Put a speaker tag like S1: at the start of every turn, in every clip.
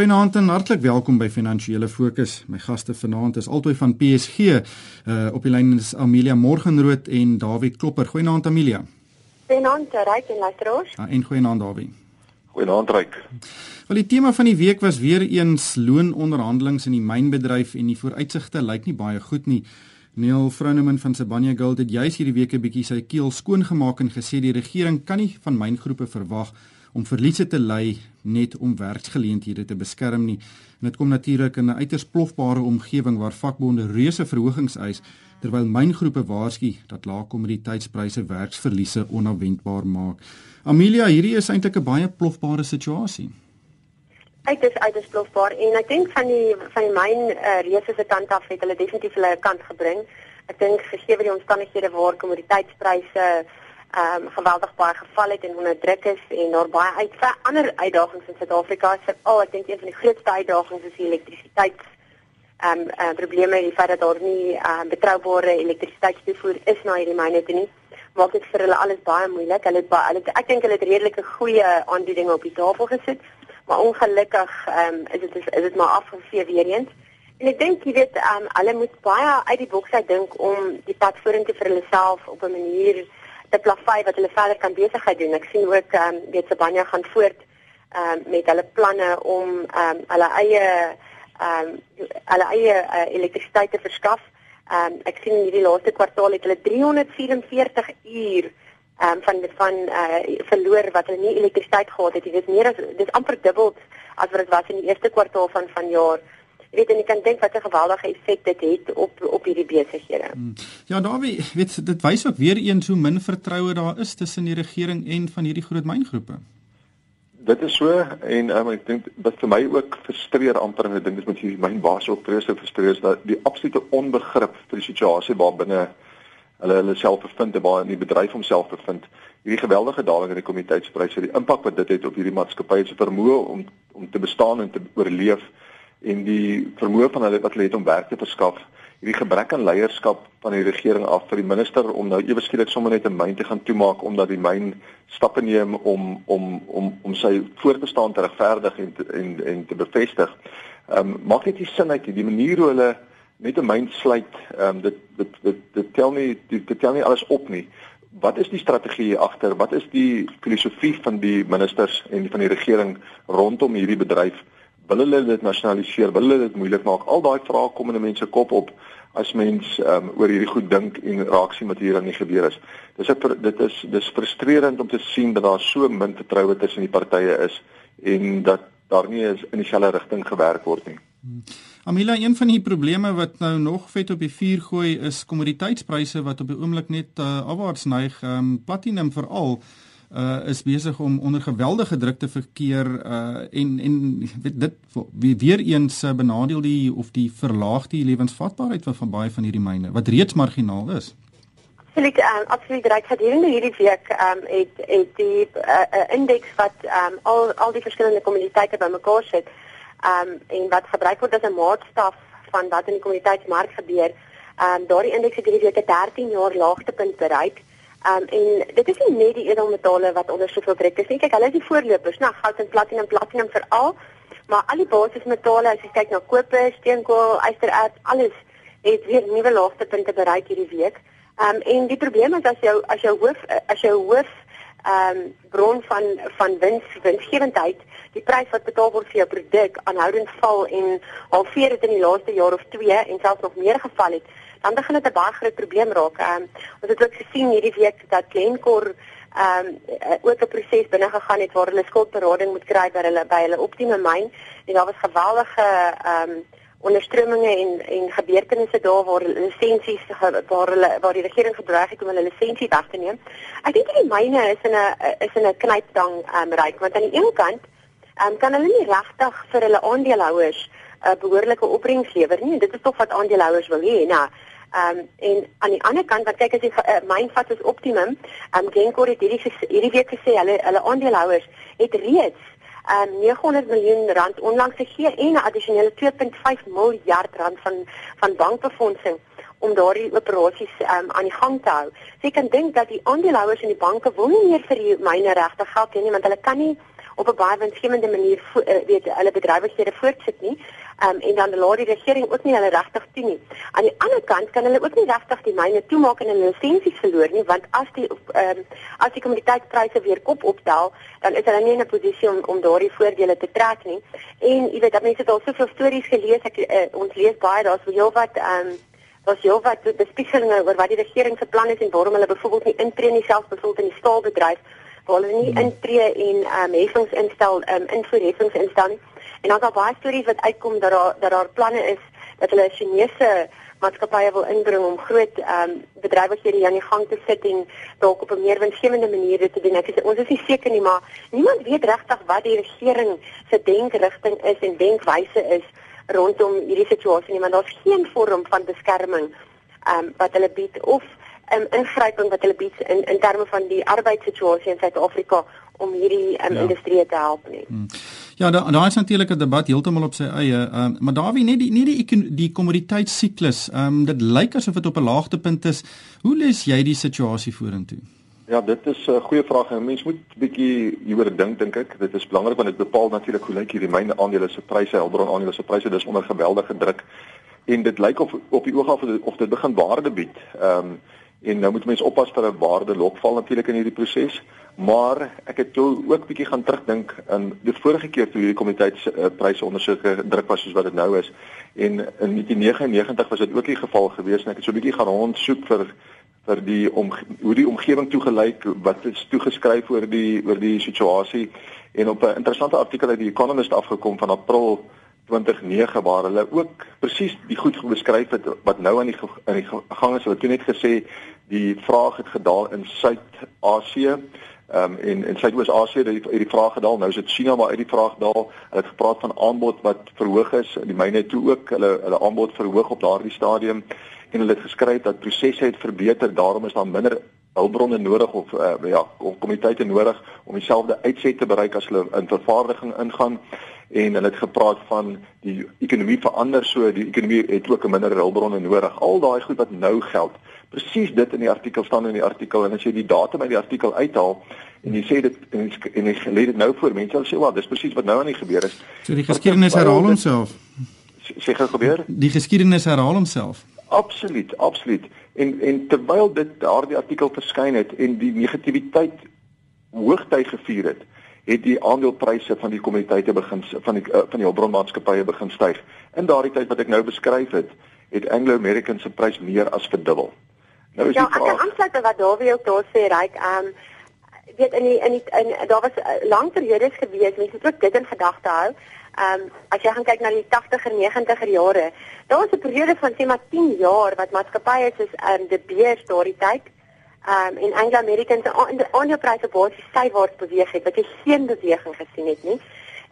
S1: Goeienaand en hartlik welkom by Finansiële Fokus. My gaste vanaand is altyd van PSG. Uh op die lyn is Amelia Morgenrood en Dawie Klopper. Goeienaand Amelia.
S2: Goeienaand Ryk en Luisteraars.
S1: Ja, en goeienaand Dawie.
S3: Goeienaand Ryk.
S1: Wel die tema van die week was weer eens loononderhandelinge in die mynbedryf en die vooruitsigte lyk nie baie goed nie. Neil Froneman van Sibanye Gold het juis hierdie week 'n bietjie sy keel skoon gemaak en gesê die regering kan nie van myngroepe verwag om verliese te ly net om werksgeleenthede te beskerm nie. En dit kom natuurlik in 'n uiters plofbare omgewing waar vakbonde reuse verhogings eis terwyl myngroepe waarsku dat lae kommoditeitspryse werksverliese onverwendbaar maak. Amelia, hierdie is eintlik 'n baie plofbare situasie.
S2: Dit is uiters plofbaar en ek dink van die van die myn uh, reuse se kant af het hulle definitief hulle kant gebring. Ek dink gegee die omstandighede waar kommoditeitspryse ehm um, geweldig baie geval het en onder druk is en daar baie uit ander uitdagings in Suid-Afrika is veral ek dink een van die grootste uitdagings is die elektrisiteit ehm um, uh, probleme die feit dat daar nie ehm um, betroubare elektrisiteitstoevoer is na hierdie myne toe nie maak dit vir hulle alles baie moeilik. Hulle het baie hulle ek dink hulle het redelike goeie aanbiedinge op die tafel gesit, maar ongelukkig ehm um, is dit is, is dit maar afgevee weer eens. En ek dink jy weet ehm um, hulle moet baie uit die boks uit dink om die pad vorentoe vir hulle self op 'n manier te plavai wat hulle verder kan besigheid doen. Ek sien ook ehm um, weet Sabanya gaan voort ehm um, met hulle planne om ehm um, hulle eie ehm um, hulle eie uh, elektrisiteit te verskaf. Ehm um, ek sien hierdie laaste kwartaal het hulle 344 uur ehm um, van van uh, verloor wat hulle nie elektrisiteit gehad het. Dit is meer as dis amper dubbel as wat dit was in die eerste kwartaal van vanjaar. Jy weet en jy kan dink wat 'n geweldige effek dit het op op hierdie besighede. Hmm.
S1: Ja, Dawie, weet dit wys ook weer eens hoe min vertroue daar is tussen die regering en van hierdie groot myngroepe.
S3: Dit is so en um, ek dink wat vir my ook frustreer amper en ek dink dit moet hier myn baas ook vreeslik frustreer is dat die absolute onbegrip vir die situasie waarbinne hulle hulle self bevind en waar in die bedryf homself bevind. Hierdie geweldige daling in die kommoditeitspryse, die impak wat dit het op hierdie maatskappy se vermoë om om te bestaan en te oorleef en die vermoë van hulle wat hulle het om werk te verskaf hierdie gebrek aan leierskap van die regering af vir die minister om nou ewe skielik sommer net 'n myn te gaan toemaak omdat die myn stappe neem om om om om sy voortbestaan te regverdig en te, en en te bevestig. Ehm um, maak net nie sin uit die manier hoe hulle net 'n myn sluit. Ehm um, dit, dit dit dit tel nie dit, dit tel nie alles op nie. Wat is die strategie agter? Wat is die filosofie van die ministers en van die regering rondom hierdie bedryf? Wil hulle dit nasionaliseer, wil hulle dit moeilik maak? Al daai vrae kom in 'n mens se kop op as mens um, oor hierdie goed dink en raak sien wat hier aan die gebeur is. Dis ek dit is dis frustrerend om te sien dat daar so min vertroue tussen die partye is en dat daar nie is in dieselfde rigting gewerk word nie.
S1: Hmm. Amila, een van die probleme wat nou nog vet op die vuur gooi is kommoditeitspryse wat op die oomblik net uh, afwaarts neig, um, platinum veral uh is besig om onder geweldige druk te verkeer uh en en dit weer eens uh, benadeel die of die verlaag die lewensvatbaarheid van, van baie van hierdie myne wat reeds marginaal is.
S2: Absoluut um, absoluut reg gedurende hierdie week um het het die uh, uh, indeks wat um al al die verskillende kommuniteite bymekaar sit um en wat gebruik word as 'n maatstaf van wat in die kommuniteitsmark gebeur. Um daardie indeks het hierdie week 'n 13 jaar laagtepunt bereik. Um en dit is nie net die edelmetale wat onder soveel druk is nie. Kyk, hulle is die voorlopers, nou goud en platinum, platinum veral, maar al die basismetale, as jy kyk na koper, steenkool, ystererts, alles het weer nuwe laagtepunte bereik hierdie week. Um en die probleem is as jou as jou hoof as jou hoof um bron van van wins winsgewendheid die prys wat betaal word vir jou produk aanhoudend val en halveer dit in die laaste jaar of 2 en selfs nog meer geval het dan begin dit 'n baie groot probleem raak. Ehm um, ons het ook gesien hierdie week dat Glencore ehm um, ook 'n proses binne gegaan het waar hulle skuldberading moet kry by hulle by hulle optimum myn en daar was geweldige ehm um, onderströminge en en gebeurtenisse daar waar lisensies waar hulle waar die regering gedreig het om hulle lisensie weg te neem. Ek dink die myne is in 'n is in 'n knyptang ehm um, ryk want aan die een kant ehm um, kan hulle nie regtig vir hulle aandeelhouers 'n uh, behoorlike opbrengs lewer nie. Dit is tog wat aandeelhouers wil hê. Nou, Ehm um, en aan die ander kant, wat kyk as jy uh, vat is optimum, ehm um, Genkor het hierdie hierdie week gesê hulle hulle aandeelhouers het reeds ehm um, 900 miljoen rand onlangs gegee en 'n addisionele 2.5 miljard rand van van bankbefondsing om daardie operasies um, aan die gang te hou. So jy kan dink dat die aandeelhouers en die banke wil nie meer vir die myne regte geld hê nie want hulle kan nie op 'n baie winsgewende manier uh, weet hulle bedrywighede voortsit nie. Um, en dan laat die regering ook nie hulle regtig toe nie. Aan die ander kant kan hulle ook nie regtig die myne toemaak en hulle lisensies verloor nie want as die um, as die kommoditeitpryse weer kop optel, dan is hulle nie in 'n posisie om om daardie voordele te trek nie. En jy weet dat mense het al soveel stories gelees, ek uh, ons lees baie daar's heel wat ehm um, was jy wat bespiegelinge oor wat die regering se plan is en waarom hulle byvoorbeeld nie intree nie selfs byvoorbeeld in die staalbedryf waar hulle nie hmm. intree en ehm um, heffings instel ehm um, invoerheffings instel nie. En dan daar baie stories wat uitkom dat daar dat daar planne is dat hulle Chinese maatskappye wil inbring om groot ehm um, bedrywighede aan die gang te sit en dalk op 'n meer winsgewende manier te doen. Ek sê ons is nie seker nie, maar niemand weet regtig wat die regering se denkrigting is en denkwyse is rondom hierdie situasie nie, want daar's geen vorm van beskerming ehm um, wat hulle bied of 'n um, ingryping wat hulle bied in in terme van die arbeidssituasie in Suid-Afrika om hierdie um, ja. industrie te help nie. Hmm.
S1: Ja, daar daar is natuurlik 'n debat heeltemal op sy eie, um, maar daar wie net die nie die die kommoditeitssiklus, ehm um, dit lyk asof dit op 'n laagtepunt is. Hoe lees jy die situasie vorentoe?
S3: Ja, dit is 'n goeie vraag. Mens moet 'n bietjie hieroor dink dink ek. Dit is belangrik want dit bepaal natuurlik hoe lyk hierdie myne aandele se pryse, Elbron aandele se pryse, dis onder geweldige druk. En dit lyk of op die oog af of dit begin waarde bied. Ehm um, en nou moet mense oppas vir 'n waarde lokval natuurlik in hierdie proses. Maar ek het toe ook bietjie gaan terugdink aan die vorige keer toe hierdie komiteitspryse uh, ondersoeke druk was soos wat dit nou is. En in 1999 was dit ook die geval gewees en ek het so bietjie gaan rondsoek vir vir die om hoe die omgewing toegelyk wat is toegeskryf oor die oor die situasie en op 'n interessante artikel uit die Economist afgekom van April 2009 waar hulle ook presies die goed beskryf het wat nou aan die in die gang is. Hulle het net gesê die vraag het gedaal in Suid-Asië Ehm um, en in Suidoos-Asië het die, die vraag gedaal. Nou is dit China waar uit die vraag daal. Hulle het gepraat van aanbod wat verhoog is. Die myne toe ook hulle hulle aanbod verhoog op daardie stadium en hulle het geskryf dat prosesse het verbeter. Daarom is daar minder hulpbronne nodig of uh, ja, kommoditeite nodig om dieselfde uitset te bereik as hulle in vervaardiging ingaan en hulle het gepraat van die ekonomie verander so die ekonomie het ook 'n minder hulpbronne nodig. Al daai goed wat nou geld presies dit in die artikel staan in die artikel en as jy die datum uit die artikel uithaal en jy sê dit en jy, en jy lê dit nou voor mense sal sê wel dis presies wat nou aan die gebeur is.
S1: So die geskiedenis herhaal homself.
S3: Sê gou gebeur?
S1: Die geskiedenis herhaal homself.
S3: Absoluut, absoluut. En en terwyl dit daardie artikel verskyn het en die negativiteit hoogtyd gevier het, het die aandelepryse van die kommoditeite begin van die uh, van die hulpbronmaatskappye begin styg. In daardie tyd wat ek nou beskryf het, het Anglo American se prys meer as verdubbel.
S2: Nou is ja, die vraag. Ja, ek aansluit by wat Dawie ook daar sê, ryk. Ehm um, weet in die in die in daar was uh, lang periodes gewees, mense het ook dit in gedagte hou. Ehm um, as jy gaan kyk na die 80er, 90er jare, daar was 'n periode van sê maar 10 jaar wat maatskappye soos ehm um, De Beers daardie tyd um, en Anglo American se aandelepryse basies sywaarts beweeg het, wat jy geen beweging gesien het nie.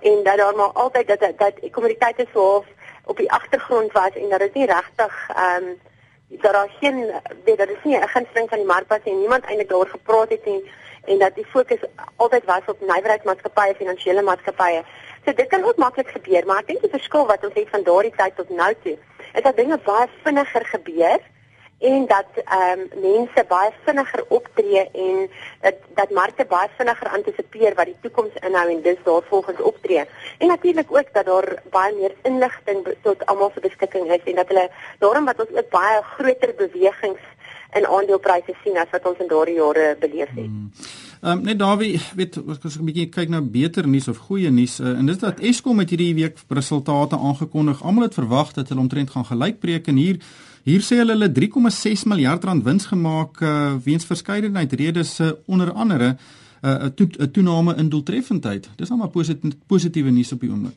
S2: En dat daar maar altyd dat dat kommoditeite so op die agtergrond was en dat dit nie regtig ehm um, dat daar geen weet dat is nie 'n gunsteling van die mark was en niemand eintlik daaroor gepraat het nie en dat die fokus altyd was op nywerheidsmaatskappye, finansiële maatskappye. So dit kan ook maklik gebeur, maar ek dink die verskil wat ons het van daardie tyd tot nou toe, is dat dinge baie vinniger gebeur en dat ehm um, mense baie vinniger optree en dat dat markte baie vinniger antisipeer wat die toekoms inhou en dus daarvolgens optree. En natuurlik ook dat daar baie meer inligting tot almal se beskikking is en dat hulle daarom wat ons ook baie groter bewegings in aandelepryse sien as wat ons in daardie jare beleef het. Hmm.
S1: Ehm um, net Dawie, weet as ek 'n bietjie kyk na beter nuus of goeie nuus uh, en dis dat Eskom het hierdie week resultate aangekondig. Almal het verwag dat hulle omtrent gaan gelykbreek en hier Hier sê hulle hulle 3,6 miljard rand wins gemaak uh, weens verskeidenheid redes uh, onder andere 'n uh, to toename in doeltreffendheid. Dis nou maar positiewe positiewe nuus op die oomblik.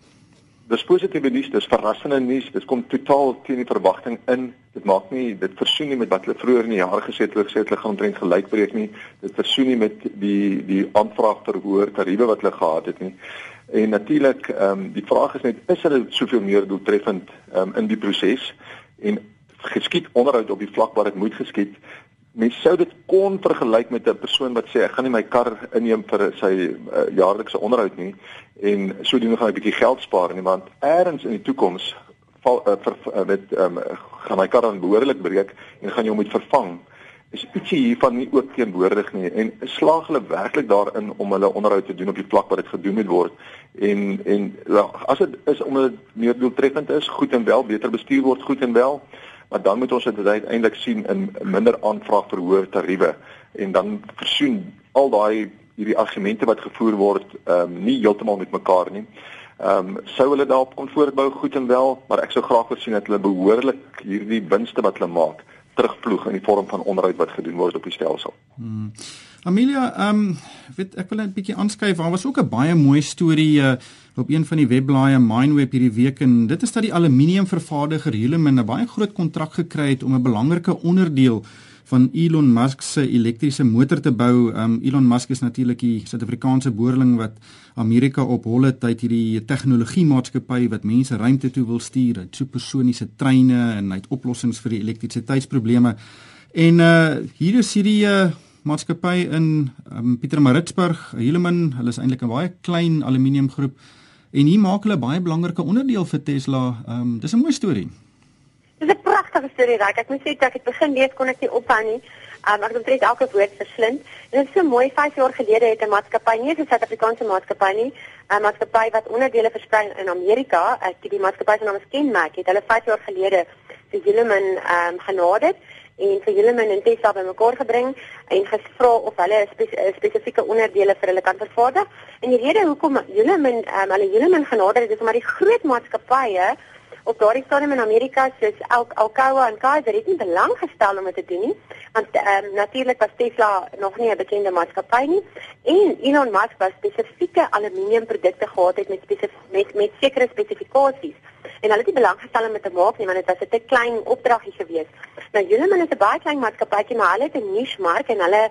S3: Dis positiewe nuus, dis verrassende nuus. Dit kom totaal teen die verwagting in. Dit maak nie dit versoen nie met wat hulle vroeër in die jaar gesê het, hulle gesê hulle gaan omtrent gelykbreek nie. Dit versoen nie met die die aanvraag vir hoër tariewe wat hulle gehad het nie. En natuurlik, ehm um, die vraag is net is hulle soveel meer doeltreffend ehm um, in die proses? En geskied onderhoud op die vlak waar dit moet geskied. Mens sou dit kon vergelyk met 'n persoon wat sê ek gaan nie my kar inneem vir sy uh, jaarlikse onderhoud nie en sodoende gaan ek 'n bietjie geld spaar nie want eers in die toekoms val uh, vir uh, met um, gaan my kar dan behoorlik breek en gaan jy hom moet vervang. Is ietsie hiervan nie ook teenwoordig nie en slaag hulle werklik daarin om hulle onderhoud te doen op die vlak wat dit gedoen moet word? En en ja, as dit is om dit meer doeltreffend is, goed en wel, beter bestuur word goed en wel, maar dan moet ons dit uiteindelik sien in minder aanvraag vir hoë tariewe en dan versoen al daai hierdie argumente wat gevoer word ehm um, nie heeltemal met mekaar nie. Ehm um, sou hulle daarop kon voortbou goed en wel, maar ek sou graag wil sien dat hulle behoorlik hierdie winste wat hulle maak terugvloeg in die vorm van onderhoud wat gedoen word op die stelsel. Hmm.
S1: Amelia, ehm um, weet ek wil net 'n bietjie aanskuif. Daar was ook 'n baie mooi storie uh, op een van die webblaaie Mindweb hierdie week en dit is dat die aluminiumvervaardiger Hulamin 'n baie groot kontrak gekry het om 'n belangrike onderdeel van Elon Musk se elektriese motor te bou. Um Elon Musk is natuurlik die Suid-Afrikaanse boerling wat Amerika op holle tyd hierdie tegnologie maatskappy wat mense ruimte toe wil stuur, het supersoniese treine en het oplossings vir die elektrisiteitsprobleme. En uh hier is hierdie uh maatskappy in um, Pietermaritzburg, Hilleman, hulle is eintlik 'n baie klein aluminiumgroep en hier maak hulle baie belangrike onderdeel vir Tesla. Um dis 'n mooi storie.
S2: Dis 'n pragtige storie, Ryk. Ek moet sê ek dit begin lees kon ek nie ophou nie. Um, ek het omtrent elke woord verslind. En dit is so mooi 5 jaar gelede het 'n maatskappy, nie 'n Suid-Afrikaanse maatskappy nie, 'n maatskappy wat onderdele versprei in Amerika, ek die maatskappy se naam is Kenmac, het hulle 5 jaar gelede vir Hilleman ehm um, genader en vir Hilleman en Tesla bymekaar gebring en gevra of hulle spes spesifieke onderdele vir hulle kan vervaardig. En die rede hoekom Hilleman ehm um, hulle Hilleman genader het is omdat die groot maatskappye op daardie stadium in Amerika soos Al Alcoa en Kaiser het nie belang gestel om dit te doen nie want ehm um, natuurlik was Tesla nog nie 'n bekende maatskappy nie en Elon Musk was spesifieke aluminiumprodukte gehad het met met met sekere spesifikasies en hulle het nie belang gestel om dit te maak nie want dit was 'n te klein opdragie geweest. Nou Hulamin is 'n baie klein maatskappy maar hulle het 'n niche mark en hulle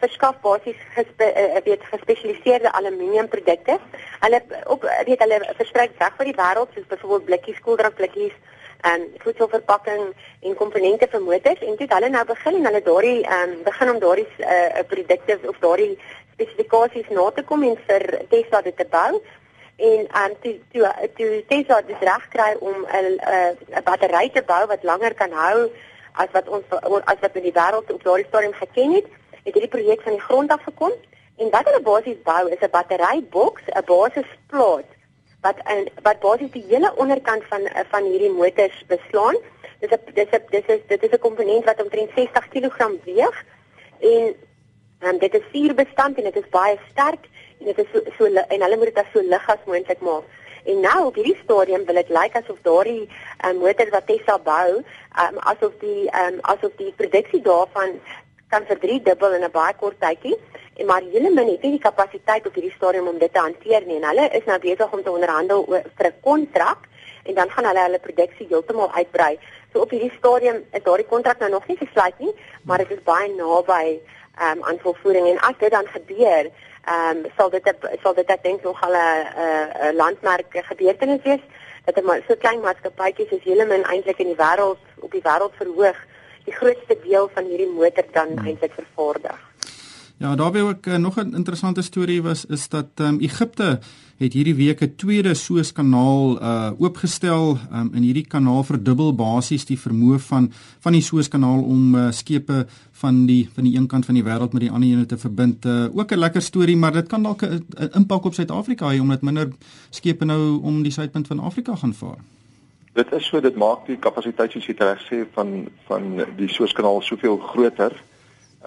S2: verskaf basies gespe, uh, weet gespesialiseerde aluminiumprodukte. Hulle op weet hulle versprei reg oor die wêreld soos byvoorbeeld blikkies, koeldrankblikkies en um, voedselverpakking en komponente vir motors en dit hulle nou begin en hulle daardie um, begin om daardie uh, produkte of daardie spesifikasies na te kom en vir Tesla dit te bou en aan um, toe toe toe Tesla dit reg kry om 'n 'n battery te bou wat langer kan hou as wat ons as wat in die wêreld op daardie stadium geken het het hierdie projek van die grond af gekom. En wat hulle basies bou is 'n batteryboks, 'n basisplaat wat in wat basies die hele onderkant van van hierdie motors beslaan. Dis 'n dis 'n dis is dit is 'n komponent wat omtrent 60 kg weeg. En um, dit is vuurbestand en dit is baie sterk en dit is so so en hulle moet dit as so lig as moontlik maak. En nou op hierdie stadium wil dit lyk asof daardie um, motor wat Tesla bou, um, asof die um, asof die produksie daarvan kan verdriedubbel in 'n baie kort tydjie en maar hele min het nie die kapasiteit op hierdie stadium om dit te hanteer nie en hulle is nou besig om te onderhandel oor vir 'n kontrak en dan gaan hulle hulle produksie heeltemal uitbrei. So op hierdie stadium is daardie kontrak nou nog nie gesluit nie, maar dit is baie naby um, aan volvoering en as dit dan gebeur, ehm um, sal dit sal dit ek dink nog al 'n landmerk gebeurtenis wees dat 'n so klein maatskappytjies is hele min eintlik in die wêreld op die wêreld verhoog die grootste deel van hierdie motor dan hmm. eintlik vervaardig.
S1: Ja, daar wou ek uh, nog 'n interessante storie was is dat ehm um, Egipte het hierdie week 'n tweede Suezkanaal uh oopgestel. Um, in hierdie kanaal verdubbel basies die vermoë van van die Suezkanaal om uh, skepe van die van die een kant van die wêreld met die ander een te verbind. Uh, ook 'n lekker storie, maar dit kan dalk 'n impak op Suid-Afrika hê omdat minder skepe nou om die suidpunt van Afrika gaan vaar.
S3: Dit is so dit maak die kapasiteit soos jy reg sê van van die Suezkanaal soveel groter.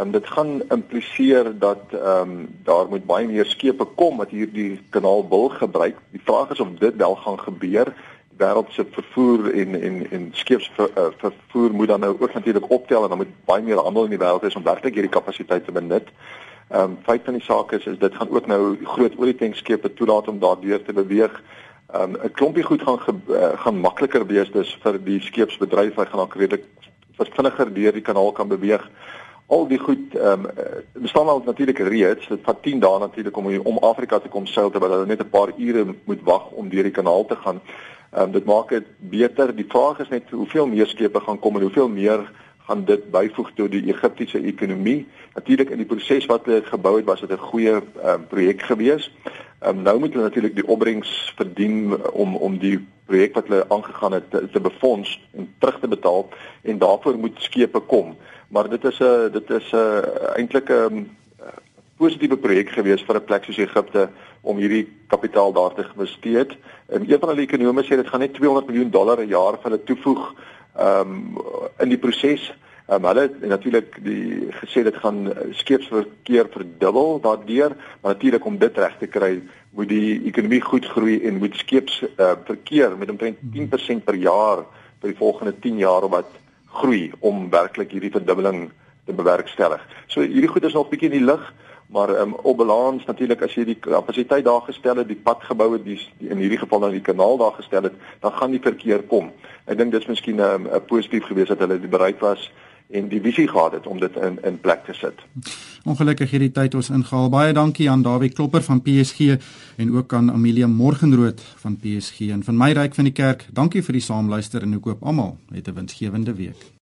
S3: Um, dit gaan impliseer dat ehm um, daar moet baie meer skepe kom wat hierdie kanaal wil gebruik. Die vraag is of dit wel gaan gebeur. Wêreld se vervoer en en en skeepsvervoer ver, uh, moet dan nou ook natuurlik optel en dan moet baie meer handel in die wêreld is om werklik hierdie kapasiteit te benut. Ehm um, feit van die saak is is dit gaan ook nou groot olietänkskepe toelaat om daardeur te beweeg um, 'n klompie goed gaan ge, uh, gaan makliker wees dus vir die skeepsbedryf hy gaan ook redelik vinniger deur die kanaal kan beweeg al die goed ehm um, bestaan al natuurlik reeds dit vat 10 dae natuurlik om om Afrika te kom seil terwyl hulle net 'n paar ure moet wag om deur die kanaal te gaan ehm um, dit maak dit beter die vraag is net hoeveel meer skepe gaan kom en hoeveel meer gaan dit byvoeg tot die Egiptiese ekonomie. Natuurlik in die proses wat hulle gebou het, was dit 'n goeie um, projek gewees. Um, nou moet hulle natuurlik die opbrengs verdien om om die projek wat hulle aangegaan het te, te befonds en terug te betaal en daarvoor moet skepe kom. Maar dit is 'n dit is 'n eintlik 'n positiewe projek gewees vir 'n plek soos Egipte om hierdie kapitaal daar te investeer. En een van hulle ekonome sê dit gaan net 200 miljoen dollar per jaar vir hulle toevoeg ehm um, in die proses. Um, hulle het natuurlik die gesê dit gaan skeepsverkeer verdubbel daardeur, maar natuurlik om dit reg te kry, moet die ekonomie goed groei en moet skeeps uh, verkeer met omtrent 10% per jaar vir die volgende 10 jaar wat groei om werklik hierdie verdubbeling te bewerkstellig. So hierdie goed is nog bietjie in die lug, maar um, op balans natuurlik as jy die kapasiteit daar gestel het, die pad gebou het, die, die in hierdie geval dan die kanaal daar gestel het, dan gaan die verkeer kom. Ek dink dit is miskien 'n um, positief geweest dat hulle bereid was en die visie gehad het om dit in in plek te sit.
S1: Ongelukkig hierdie tyd ons ingehaal. Baie dankie aan Dawie Klopper van PSG en ook aan Amelia Morgenrood van PSG en van my ryk van die kerk. Dankie vir die saamluister en ek hoop almal het 'n winsgewende week.